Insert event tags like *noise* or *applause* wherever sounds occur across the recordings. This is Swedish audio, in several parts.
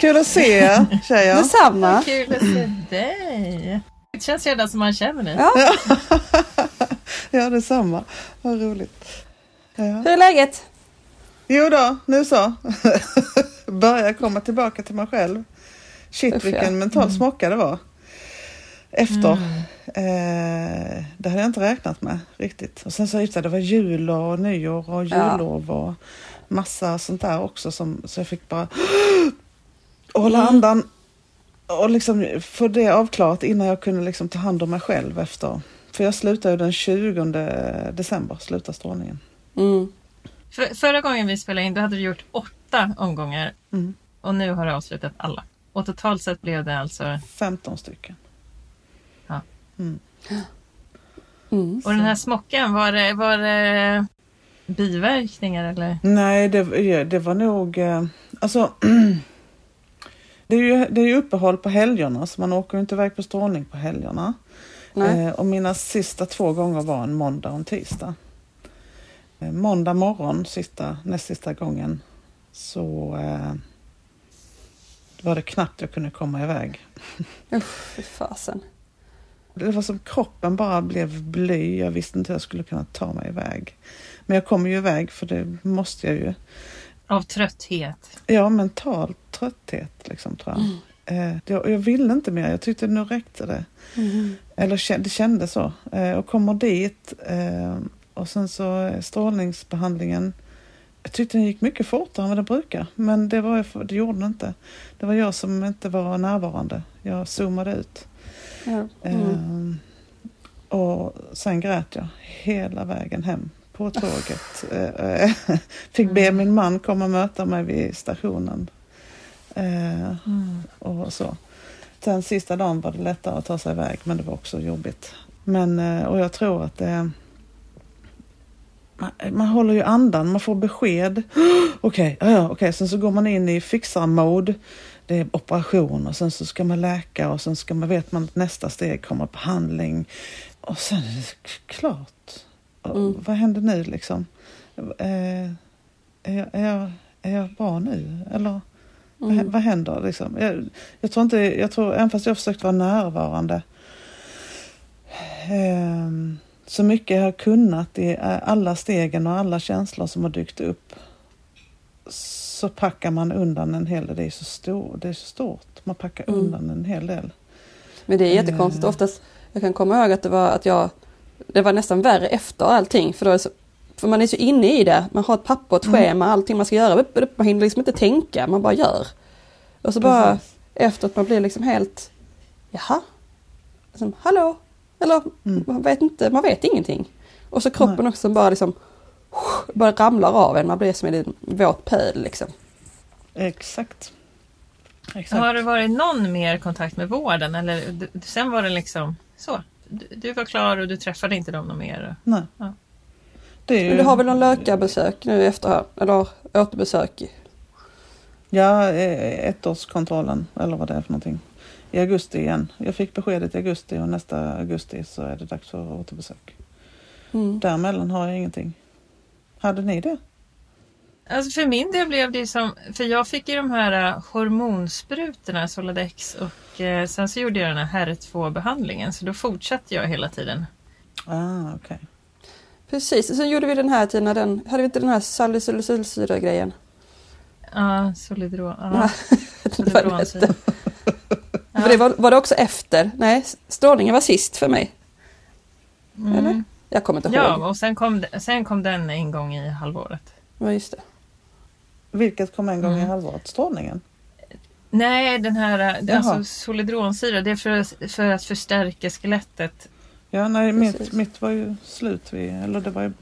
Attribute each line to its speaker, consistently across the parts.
Speaker 1: Kul att se er tjejer.
Speaker 2: Detsamma.
Speaker 3: Kul att se dig. Det känns redan som man känner dig.
Speaker 2: Ja. *laughs*
Speaker 1: Ja, detsamma. Vad roligt. Ja.
Speaker 2: Hur är läget?
Speaker 1: Jo då, nu så. *laughs* Börjar komma tillbaka till mig själv. Shit
Speaker 2: Uff, ja.
Speaker 1: vilken mental smocka det var. Efter. Eh, det hade jag inte räknat med riktigt. Och sen så det, det var jul och nyår och
Speaker 2: Ja.
Speaker 1: jullov och massa sånt där också. Som, så jag fick bara hålla andan och liksom få det avklarat innan jag kunde liksom ta hand om mig själv efter. För jag slutade ju den 20 december, slutar strålningen.
Speaker 2: Mm.
Speaker 3: För, förra gången vi spelade in då hade du gjort åtta omgångar
Speaker 1: Mm.
Speaker 3: och nu har du avslutat alla. Och totalt sett blev det alltså...
Speaker 1: 15 stycken.
Speaker 3: Ja.
Speaker 1: Mm.
Speaker 2: Mm.
Speaker 3: Och den här smockan, var det, var det biverkningar eller?
Speaker 1: Nej, det, det var nog... eh, Alltså, *clears throat* det är, ju, det är ju uppehåll på helgerna så man åker inte iväg på strålning på helgerna. Eh, och mina sista två gånger var en måndag och en tisdag. Eh, måndag morgon, sista, näst sista gången, så eh, var det knappt jag kunde komma iväg. *laughs*
Speaker 2: Usch, fy fasen.
Speaker 1: Det var som kroppen bara blev bly. Jag visste inte hur jag skulle kunna ta mig iväg. Men jag kom ju iväg för det måste jag ju.
Speaker 3: Av trötthet?
Speaker 1: Ja, mental trötthet liksom tror jag. Eh, jag, jag ville inte mer. Jag tyckte nu räckte det.
Speaker 2: Mm.
Speaker 1: Eller det kändes så. Eh, och kommer dit eh, och sen så eh, strålningsbehandlingen. Jag tyckte den gick mycket fortare än vad det brukar. Men det, var, det gjorde den inte. Det var jag som inte var närvarande. Jag zoomade ut.
Speaker 2: Ja. Mm.
Speaker 1: Ehm, och sen grät jag hela vägen hem på tåget. *laughs* Eh, Fick be min man komma och möta mig vid stationen. Eh, och så. Sen sista dagen var det lättare att ta sig iväg men det var också jobbigt. Men, eh, och jag tror att det man, man håller ju andan, man får besked. *gasps* Okej, ja, ja, okej. sen så går man in i fixar-mode. Det är operation och sen så ska man läka och sen ska man, vet man att nästa steg kommer behandling. Och sen är det klart.
Speaker 2: Mm.
Speaker 1: Vad händer nu liksom? Eh, är, jag, är, jag, är jag bra nu? Eller vad,
Speaker 2: Mm.
Speaker 1: vad händer liksom? Jag, jag tror inte, jag tror, även fast jag försökt vara närvarande ehm, så mycket jag har kunnat i eh, alla stegen och alla känslor som har dykt upp så packar man undan en hel del. Det är så, stor, det är så stort. Man packar
Speaker 2: Mm.
Speaker 1: undan en hel del.
Speaker 2: Men det är jättekonstigt.
Speaker 1: Eh.
Speaker 2: Oftast, jag kan komma ihåg att det var att jag, det var nästan värre efter allting. För, då så, för man är så inne i det. Man har ett papper, ett
Speaker 1: Mm.
Speaker 2: schema, allting man ska göra. Man hinner liksom inte tänka, man bara gör. Och så bara
Speaker 1: Precis.
Speaker 2: efter att man blir liksom helt, jaha? Liksom, Hallå? Eller
Speaker 1: Mm.
Speaker 2: man vet inte, man vet ingenting. Och så kroppen också bara liksom bara ramlar av en. Man blir som en våt pöl liksom.
Speaker 1: Exakt. Exakt.
Speaker 3: Har det varit någon mer kontakt med vården eller sen var det liksom så? Du, var klar och du träffade inte dem någon mer?
Speaker 1: Nej.
Speaker 3: Ja.
Speaker 1: Det är ju,
Speaker 2: Men du har väl någon läkarbesök nu efter, eller återbesök?
Speaker 1: Ja, eh, ettårskontrollen eller vad det är för någonting. I augusti igen. Jag fick beskedet i augusti och nästa augusti så är det dags för återbesök.
Speaker 2: Mm.
Speaker 1: Däremellan har jag ingenting. Hade ni det?
Speaker 3: Alltså för min del blev det som, för jag fick ju de här eh, hormonsprutorna, Soladex och eh, sen så gjorde jag den här HER2-behandlingen så då fortsatte jag hela tiden.
Speaker 1: Ah, okej.
Speaker 2: Precis, sen gjorde vi den här Tina, den, hade vi inte den här salicylsyra-grejen?
Speaker 3: Ja, Solidron. *laughs*
Speaker 2: Var det hette.
Speaker 3: Solidronsyra. *laughs*
Speaker 2: För det var, var det också efter? Nej, strålningen var sist för mig.
Speaker 3: Mm.
Speaker 2: Eller? Jag kommer inte ihåg.
Speaker 3: Ja, och sen kom, sen kom den en gång i halvåret.
Speaker 2: Ja, just det.
Speaker 1: Vilket kom en gång i
Speaker 3: Mm.
Speaker 1: halvåret? Strålningen?
Speaker 3: Nej, den här det,
Speaker 1: Jaha.
Speaker 3: alltså solidronsyra, det är för, för att förstärka skelettet.
Speaker 1: Ja, nej, mitt,
Speaker 2: Precis.
Speaker 1: mitt var ju slut vid, eller det var ju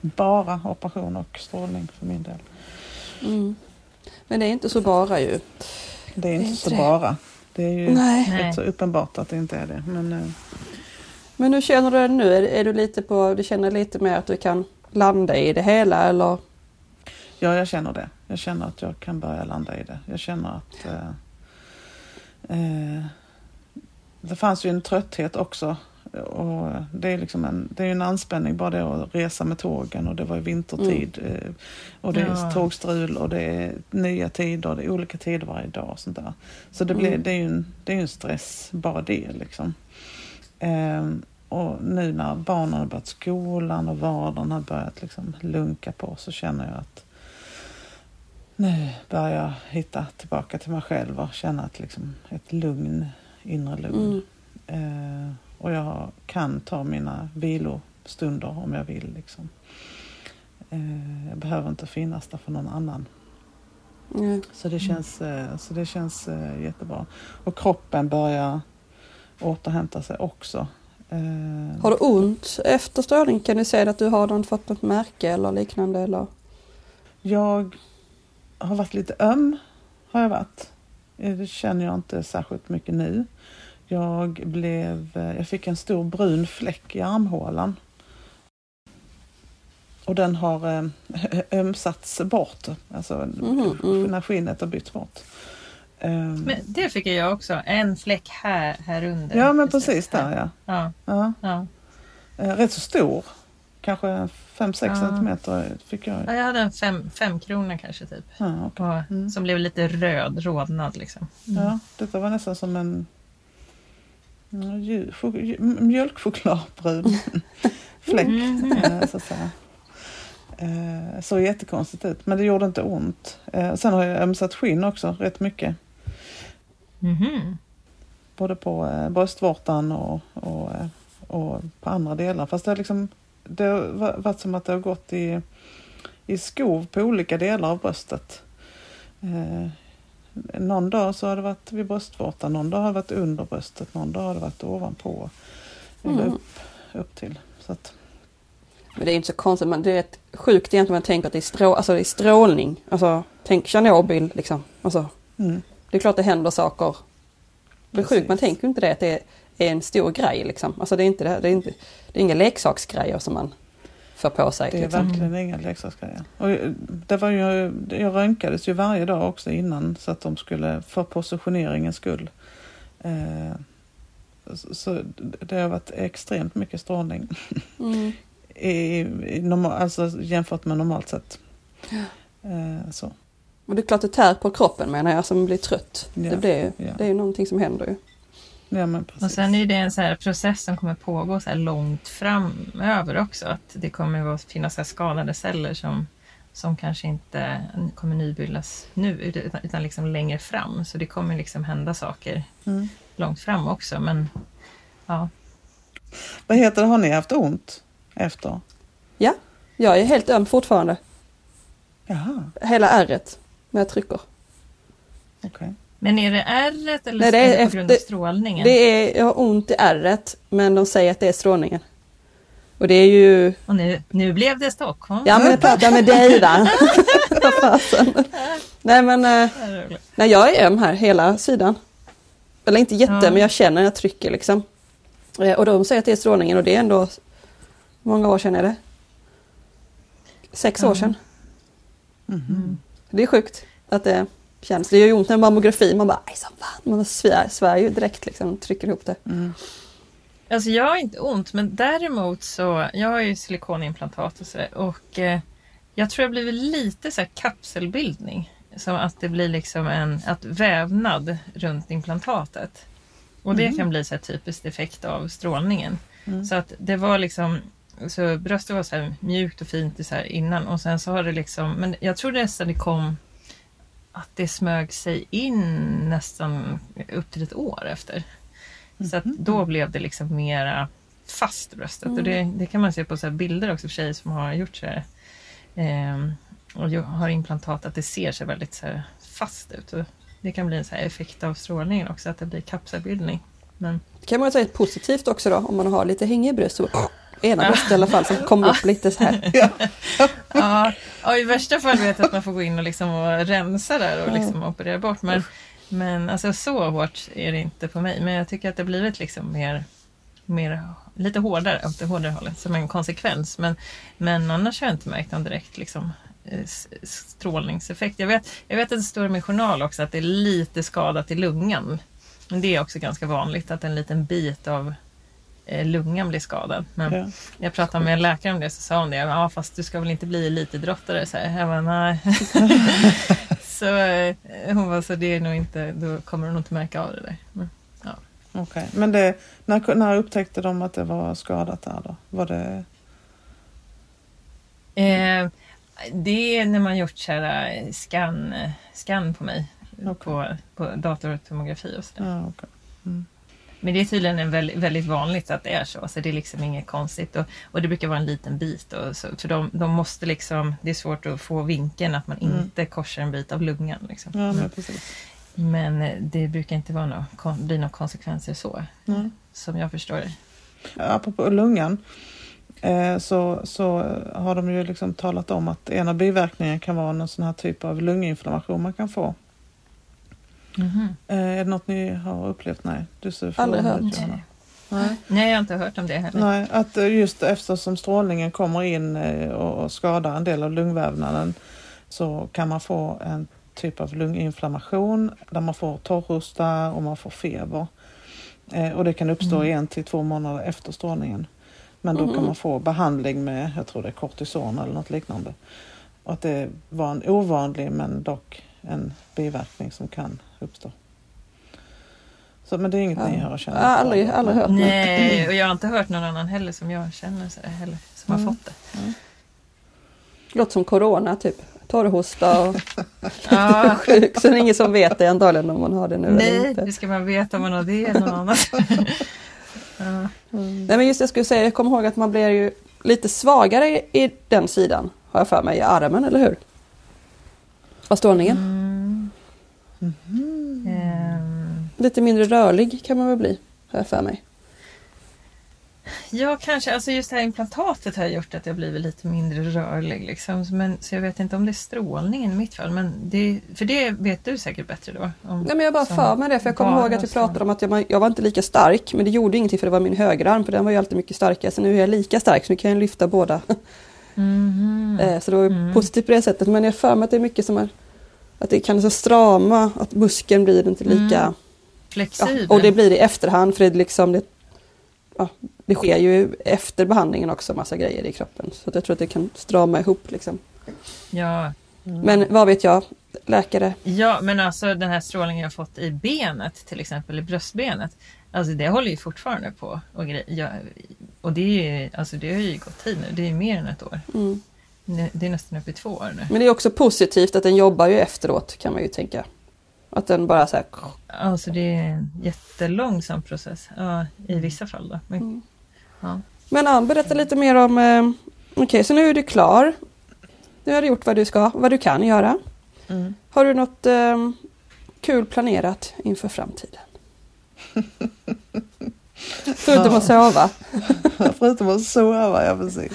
Speaker 1: bara operation och strålning för min del.
Speaker 2: Mm. Men det är inte så bara ju.
Speaker 1: Det är
Speaker 2: är
Speaker 1: inte
Speaker 2: inte
Speaker 1: så
Speaker 2: det.
Speaker 1: bara. Det är ju
Speaker 2: Nej.
Speaker 1: Så uppenbart att det inte är det. Men eh,
Speaker 2: Men hur känner du det nu? Är, är du lite på, du känner lite mer att du kan landa i det hela eller?
Speaker 1: Ja, jag känner det. Jag känner att jag kan börja landa i det. Jag känner att eh, eh, det fanns ju en trötthet också och det är liksom en, det är en anspänning bara det att resa med tågen och det var ju vintertid. eh, Och det är
Speaker 3: Ja.
Speaker 1: tågstrul och det är nya tider, det är olika tider varje dag. Och sånt där. Så det, blir,
Speaker 2: Mm.
Speaker 1: det är ju en, det är en stress, bara det liksom. Ehm, och nu när barnen har börjat skolan och vardagen har börjat liksom lunka på så känner jag att nu börjar jag hitta tillbaka till mig själv och känna att liksom ett lugn, inre lugn.
Speaker 2: Mm.
Speaker 1: Eh, och jag kan ta mina vilostunder om jag vill. Liksom. Eh, jag behöver inte finnas där för någon annan.
Speaker 2: Mm.
Speaker 1: Så det känns, eh, så det känns eh, jättebra. Och kroppen börjar återhämta sig också. Eh,
Speaker 2: Har du ont efter strålning? Kan du säga att du har fått något märke eller liknande? Eller?
Speaker 1: Jag har varit lite öm, har jag varit. Eh, Det känner jag inte särskilt mycket nu. Jag, blev, eh, jag fick en stor brun fläck i armhålan. Och den har eh, *laughs* ömsats bort, alltså
Speaker 2: Mhm, mm.
Speaker 1: när skinnet har bytts bort. Eh,
Speaker 3: Men det fick jag också. En fläck här, här under.
Speaker 1: ja men precis där ja.
Speaker 3: Ja,
Speaker 1: ja.
Speaker 3: ja.
Speaker 1: Rätt så stor, kanske 5-6
Speaker 3: Ja.
Speaker 1: centimeter fick jag.
Speaker 3: ja jag hade en fem, fem krona kanske typ.
Speaker 1: Ja.
Speaker 3: Och,
Speaker 1: Mm.
Speaker 3: Som blev lite röd, rodnad liksom. Mm.
Speaker 1: Ja, detta var nästan som en mjölkchokladbrun *laughs* fläck.
Speaker 3: Mhm.
Speaker 1: eh, Så. Eh, Såg jättekonstigt ut, men det gjorde inte ont. Eh, Sen har jag ömsat skinn också rätt mycket.
Speaker 3: Mhm.
Speaker 1: Både på eh, bröstvårtan och, och, och på andra delar. Fast det har, liksom, det har va- varit som att det har gått i, i skov på olika delar av bröstet. Eh, någon dag så har det varit vid bröstvårtan, någon dag har det varit under bröstet, någon dag har det varit ovanpå. Eller
Speaker 2: Mm.
Speaker 1: upp, upp till. Så att,
Speaker 2: Men det är inte så konstigt, men det är rätt sjukt egentligen man tänker att det är, strå, alltså det är strålning. Alltså, tänk Tjernobyl liksom. Alltså,
Speaker 1: mm,
Speaker 2: det är klart det händer saker. Det är sjukt, man tänker inte det att det är en stor grej liksom. Alltså det är inte det, det är inte, det är inga leksaksgrejer som man får på sig.
Speaker 1: det är
Speaker 2: liksom.
Speaker 1: verkligen inga leksaksgrejer. Och eh, det var ju, jag röntgades ju varje dag också innan så att de skulle, för positioneringens skull. Eh, så- det har varit extremt mycket strålning
Speaker 2: Mm. *laughs*
Speaker 1: i, i normal, alltså jämfört med normalt sett. Eh, så.
Speaker 2: Och det är klart det tär på kroppen menar jag, som blir trött.
Speaker 1: Ja,
Speaker 2: Det, blir,
Speaker 1: ja.
Speaker 2: det är ju någonting som händer ju.
Speaker 1: Ja, men precis.
Speaker 3: Och sen är det en så här process som kommer pågå så här långt framöver också. Att det kommer att finnas så här skadade celler som, som kanske inte kommer nybildas nu utan, utan liksom längre fram. Så det kommer liksom hända saker
Speaker 1: Mm.
Speaker 3: långt fram också. Men ja,
Speaker 1: Vad heter det, har ni haft ont efter?
Speaker 2: Ja, jag är helt öm fortfarande.
Speaker 1: Jaha,
Speaker 2: Hela ärret när jag trycker.
Speaker 1: okej.
Speaker 3: Men är det ärret eller
Speaker 2: Nej, det
Speaker 3: är
Speaker 2: är
Speaker 3: det på grund av strålningen?
Speaker 2: Det är, jag har ont i ärret men de säger att det är strålningen. Och det är ju...
Speaker 3: Och nu, nu blev det Stockholm.
Speaker 2: Ja men jag pratar med dig *laughs* va? Fasen. Nej men eh, nej, jag är öm här hela sidan. Eller inte jätte
Speaker 3: Ja.
Speaker 2: men jag känner när jag trycker liksom. Eh, Och de säger att det är strålningen och det är ändå... Hur många år sedan är det? Sex
Speaker 3: Ja.
Speaker 2: år sedan.
Speaker 3: Mm.
Speaker 2: Det är sjukt att det känns. Det gör ju ont när mammografi. Man bara, aj som fan. Man svär, svär ju direkt liksom. Trycker ihop det.
Speaker 1: Mm.
Speaker 3: Alltså jag har inte ont men däremot så, jag har ju silikonimplantat och sådär och eh, jag tror jag blivit lite så här kapselbildning. Som att det blir liksom en att vävnad runt implantatet. Och det
Speaker 1: Mm.
Speaker 3: kan bli så typiskt effekt av strålningen.
Speaker 1: Mm.
Speaker 3: Så att det var liksom, så bröstet var så mjukt och fint så här innan och sen så har det liksom, men jag tror nästan det kom att det smög sig in nästan upp till ett år efter. Så att då blev det liksom mera fast bröstet och det, det kan man se på så bilder också för tjejer som har gjort så här, ehm, och har implantat att det ser sig väldigt så fast ut. Och det kan bli en så här effekt av strålningen också att det blir kapselbildning. Men
Speaker 2: Det kan man säga ett positivt också då. Om man har lite hängig bröst. Så ena bröstet i alla fall som kommer upp lite så här.
Speaker 3: Ja, ja, i värsta fall vet jag att man får gå in och, liksom och rensa där och liksom operera bort. Men, men alltså, så hårt är det inte på mig. Men jag tycker att det har blivit liksom mer, mer lite hårdare åt det hårdare hållet som en konsekvens. Men, men annars har jag inte märkt någon direkt liksom, eh, strålningseffekt. Jag vet, jag vet att det står i min journal också att det är lite skadat i lungan. Men det är också ganska vanligt att en liten bit av lungan blir skadad. Men
Speaker 1: Ja.
Speaker 3: jag pratade med en läkare om det så sa hon det. Ja fast du ska väl inte bli elitidrottare? Så här, jag bara, nej. *laughs* så eh, hon var så det är nog inte, då kommer du nog inte märka av det där. Men,
Speaker 1: Okej, men det, när, när upptäckte de att det var skadat där då? Var det...
Speaker 3: Eh, det är när man gjort så här, eh, scan, eh, scan på mig.
Speaker 1: Okej.
Speaker 3: På, på datortomografi och sådär.
Speaker 1: Ja, okej.
Speaker 3: Men det är tydligen en väldigt, väldigt vanligt att det är så. Så det är liksom inget konstigt. Och, och det brukar vara en liten bit. Och så, för de, de måste liksom, det är svårt att få vinkeln att man
Speaker 1: Mm.
Speaker 3: inte korsar en bit av lungan. Liksom.
Speaker 1: Ja,
Speaker 3: men,
Speaker 1: men precis.
Speaker 3: men eh, det brukar inte vara några, bli några konsekvenser så.
Speaker 1: Nej.
Speaker 3: Som jag förstår det.
Speaker 1: Apropå lungan eh, så, så har de ju liksom talat om att en av biverkningarna kan vara någon sån här typ av lunginflammation man kan få. Eh, är det något ni har upplevt? Nej, du ser
Speaker 2: Aldrig hört.
Speaker 1: ut.
Speaker 3: Nej.
Speaker 1: Nej.
Speaker 3: Jag har inte hört om det heller.
Speaker 1: Nej, att eh, just eftersom strålningen kommer in eh, och skadar en del av lungvävnaden så kan man få en typ av lunginflammation där man får torrhosta och man får feber. Och det kan uppstå
Speaker 3: Mm.
Speaker 1: en till två månader efter strålningen. Men då kan
Speaker 2: Mhm.
Speaker 1: man få behandling med, jag tror det är kortison eller något liknande. Och att det var en ovanlig men dock en biverkning som kan uppstå. Så, men det är inget
Speaker 2: Ja.
Speaker 1: ni har känner
Speaker 2: Ja, aldrig-
Speaker 1: för?
Speaker 2: aldrig hört.
Speaker 3: Nej, och jag har inte hört någon annan heller som jag känner heller. Som
Speaker 1: Mm.
Speaker 3: har fått det.
Speaker 2: Låter som corona typ. Torrhosta och *laughs*
Speaker 3: Ja,
Speaker 2: sjuk. Så det är ingen som vet det antagligen om man har det nu eller
Speaker 3: nej,
Speaker 2: inte.
Speaker 3: hur ska man veta om man har det eller något annat? *laughs* ja.
Speaker 2: Nej men just det, jag skulle säga, jag kommer ihåg att man blir ju lite svagare i, i den sidan. Har jag för mig, i armen, eller hur? Av strålningen.
Speaker 3: Mm.
Speaker 1: Mhm.
Speaker 3: Ehm,
Speaker 2: Lite mindre rörlig kan man väl bli, har jag för mig.
Speaker 3: Ja, kanske. Alltså just det här implantatet har gjort att jag blivit lite mindre rörlig. Liksom. Men, så jag vet inte om det är strålningen i mitt fall. Men det, för det vet du säkert bättre då. Om,
Speaker 2: Nej men jag bara för mig det, för jag kommer ihåg att vi pratade om att jag, jag var inte lika stark, men det gjorde ingenting för det var min högerarm, för den var ju alltid mycket starkare. Så nu är jag lika stark, så nu kan jag lyfta båda. *laughs* Eh, Så det var ju
Speaker 3: Mm.
Speaker 2: positivt på det sättet. Men jag för mig att det är mycket som är att det kan så strama, att muskeln blir inte lika...
Speaker 3: Mm.
Speaker 2: Ja,
Speaker 3: Flexibel.
Speaker 2: och det blir det i efterhand för det, liksom, det, ja, det sker ju efter behandlingen också massa grejer i kroppen. Så jag tror att det kan strama ihop liksom.
Speaker 3: ja.
Speaker 2: Men vad vet jag, läkare?
Speaker 3: ja, men alltså den här strålningen jag fått i benet, till exempel i bröstbenet. Alltså det håller ju fortfarande på. Och, grej, ja, och det, är, ju- alltså, det har ju gått tid nu. Det är mer än ett år.
Speaker 2: Mm.
Speaker 3: Det- är nästan uppe i två år nu.
Speaker 2: Men det är också positivt att den jobbar ju efteråt kan man ju tänka. Att den bara så här...
Speaker 3: Alltså det är en jättelångsam process. Ja, I vissa fall då. Men,
Speaker 2: Mm.
Speaker 3: ja.
Speaker 2: Men Ann, berätta lite mer om... Eh, Okej, så nu är du klar. Nu har du gjort vad du ska, vad du kan göra.
Speaker 1: Mm.
Speaker 2: Har du något eh, kul planerat inför framtiden? *laughs* Förutom att sova. *laughs*
Speaker 1: Förutom att sova, ja precis.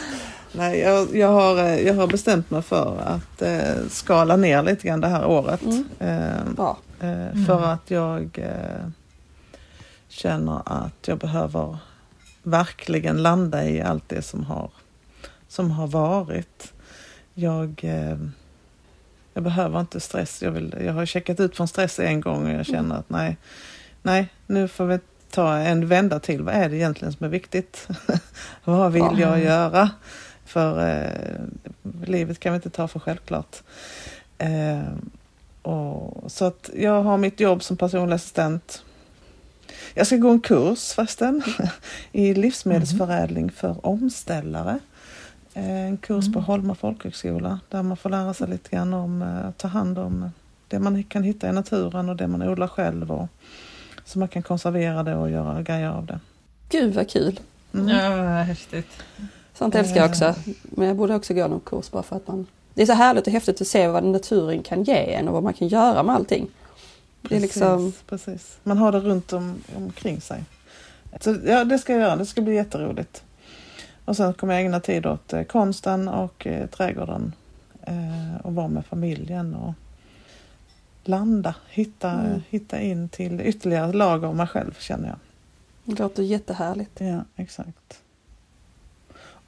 Speaker 1: Nej, jag, jag, har, eh, jag har bestämt mig för att eh, skala ner lite grann det här året.
Speaker 2: Mm.
Speaker 1: Eh,
Speaker 2: Bra.
Speaker 1: eh, För att jag eh, känner att jag behöver verkligen landa i allt det som har, som har varit. Jag, eh, jag behöver inte stress. Jag, vill, jag har checkat ut från stress en gång och jag känner att nej, nej, nu får vi ta en vända till. Vad är det egentligen som är viktigt? *laughs* Vad vill
Speaker 2: Ja.
Speaker 1: jag göra? För eh, livet kan vi inte ta för självklart. Eh, och, så att jag har mitt jobb som personlig assistent. Jag ska gå en kurs förresten *laughs* i livsmedelsförädling för omställare. Eh, En kurs på
Speaker 3: Mm.
Speaker 1: Holma folkhögskola där man får lära sig lite grann om eh, att ta hand om det man kan hitta i naturen och det man odlar själv. Och, så man kan konservera det och göra grejer av det.
Speaker 2: Gud vad kul.
Speaker 1: Mm.
Speaker 3: ja, vad häftigt.
Speaker 2: Sånt älskar jag också. Men jag borde också gå någon kurs bara för att man... Det är så härligt och häftigt att se vad naturen kan ge en och vad man kan göra med allting. Det är liksom...
Speaker 1: Precis, precis. Man har det runt om, omkring sig. Så, ja, det ska jag göra. Det ska bli jätteroligt. Och sen kommer jag ägna tid åt eh, konsten och eh, trädgården. Eh, och vara med familjen och landa, hitta,
Speaker 2: Mm.
Speaker 1: hitta in till ytterligare lager av mig själv känner jag.
Speaker 2: Det låter jättehärligt.
Speaker 1: Ja, exakt.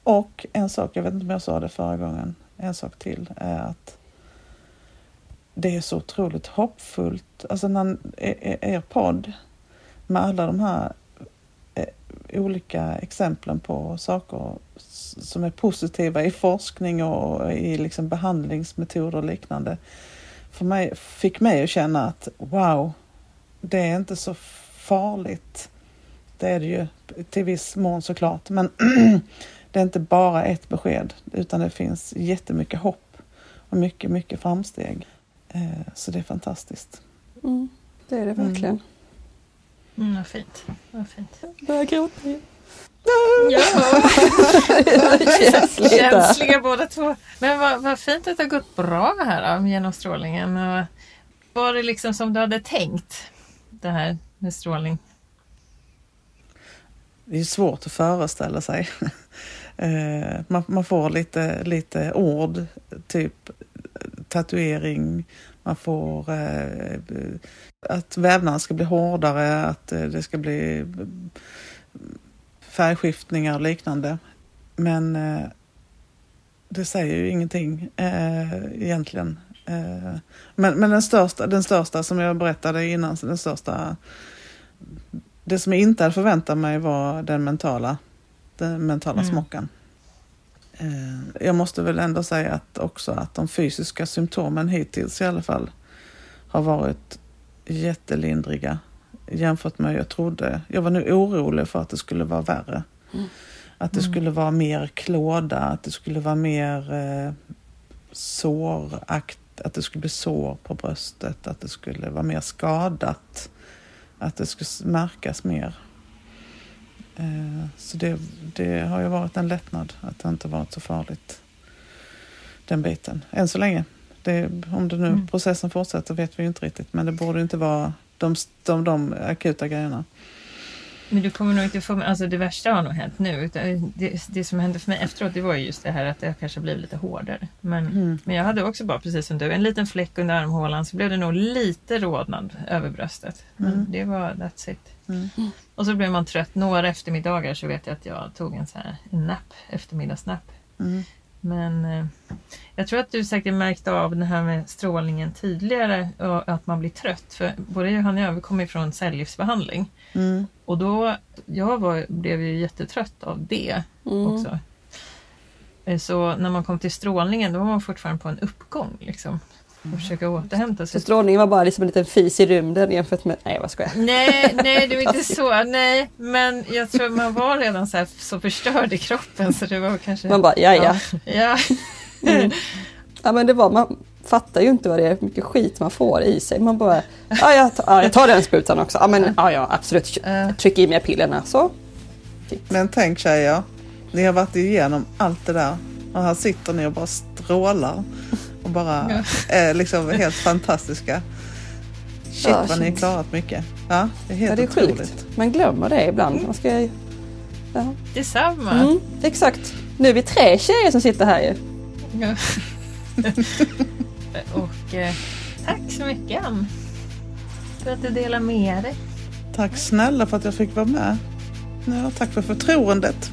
Speaker 1: Och en sak, jag vet inte om jag sa det förra gången, en sak till är att det är så otroligt hoppfullt. Alltså när er, er podd med alla de här eh, olika exemplen på saker som är positiva i forskning och i liksom behandlingsmetoder och liknande för mig, fick mig att känna att wow, det är inte så farligt. Det är det ju till viss mån såklart, men *clears throat* det är inte bara ett besked utan det finns jättemycket hopp och mycket, mycket framsteg. Eh, Så det är fantastiskt.
Speaker 2: Mm, det är det verkligen.
Speaker 3: Mm, vad fint. Vad fint.
Speaker 2: Jag börjar gråta igen.
Speaker 3: Ja, *laughs*
Speaker 2: Känsligt där.
Speaker 3: känsliga båda två. Men vad, vad fint att det har gått bra här då, med genomstrålningen. Och var det liksom som du hade tänkt? Det här med strålning.
Speaker 1: Det är svårt att föreställa sig. *laughs* Eh, man, man får lite, lite ord, typ tatuering, man får eh, att vävnaden ska bli hårdare, att eh, det ska bli färgskiftningar och liknande. Men eh, det säger ju ingenting eh, egentligen. Eh, men men den, största, den största som jag berättade innan, så den största det som jag inte hade förväntat mig var den mentala, den mentala
Speaker 3: Mm.
Speaker 1: smockan. Eh, Jag måste väl ändå säga att också att de fysiska symptomen hittills i alla fall har varit jättelindriga jämfört med vad jag trodde. Jag var nu orolig för att det skulle vara värre.
Speaker 2: Mm.
Speaker 1: Att det
Speaker 3: Mm.
Speaker 1: skulle vara mer klåda, att det skulle vara mer eh, sårakt, att det skulle bli sår på bröstet, att det skulle vara mer skadat, att det skulle märkas mer. Eh, så det, det har ju varit en lättnad att det inte varit så farligt, den biten, än så länge. Det, om det nu
Speaker 3: Mm.
Speaker 1: processen fortsätter vet vi ju inte riktigt, men det borde inte vara de, de, de akuta grejerna.
Speaker 3: Men du kommer nog inte få, alltså det värsta har nog hänt nu. Utan det, det som hände för mig efteråt det var ju just det här att det kanske blivit lite hårdare. Men,
Speaker 1: Mm.
Speaker 3: men jag hade också bara precis som du, en liten fläck under armhålan så blev det nog lite rodnad över bröstet. Men
Speaker 1: Mm.
Speaker 3: det var that's it.
Speaker 1: Mm.
Speaker 3: Och så blev man trött. Några eftermiddagar så vet jag att jag tog en så här en napp, eftermiddagsnapp. Men eh, jag tror att du säkert märkt av det här med strålningen tidigare och att man blir trött. För både Johanna och jag vi kommer ifrån cellgiftsbehandling.
Speaker 1: Mm.
Speaker 3: Och då, jag var, blev ju jättetrött av det
Speaker 2: Mm.
Speaker 3: också. Eh, Så när man kom till strålningen då var man fortfarande på en uppgång liksom. Och försöka återhämta
Speaker 2: Så
Speaker 3: sig.
Speaker 2: strålningen var bara liksom en liten fis i rymden jämfört med... Nej, vad skojar.
Speaker 3: Nej, nej det var inte *laughs* så. Nej, men jag tror man var redan så, här, så förstörd i kroppen så det var kanske...
Speaker 2: Man bara, ja ja.
Speaker 3: ja.
Speaker 2: Mm. Ja men det var, man fattar ju inte vad det är, hur mycket skit man får i sig. Man bara, ja jag, tar- ja, jag tar den sprutan också. Ja men ja, ja absolut, tryck i mig pillerna så.
Speaker 1: Men tänk tjejer, ni har varit igenom allt det där och här sitter ni och bara strålar och bara är liksom helt fantastiska. Shit
Speaker 2: Ja,
Speaker 1: vad ni har klarat mycket. Ja, det är helt
Speaker 2: Ja, det är
Speaker 1: otroligt.
Speaker 2: sjukt. Man glömmer det ibland. Man ska, ja.
Speaker 3: detsamma.
Speaker 2: mm, exakt. Nu är vi tre tjejer som sitter här ju.
Speaker 3: Ja. *laughs* Och eh, tack så mycket Ann. För att du delar med dig.
Speaker 1: Tack snälla för att jag fick vara med. Ja, tack för förtroendet.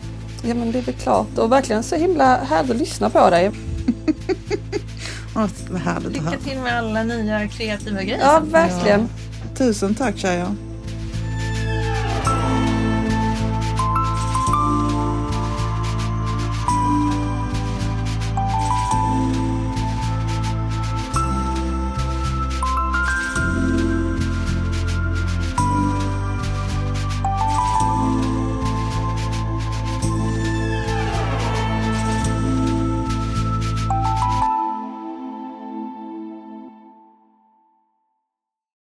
Speaker 2: Ja men det är väl klart. Och verkligen så himla härligt att lyssna på dig. *laughs*
Speaker 1: Åh, vad härligt
Speaker 3: Lycka till med alla nya kreativa grejer.
Speaker 2: Ja verkligen.
Speaker 1: Tusen tack tjejer.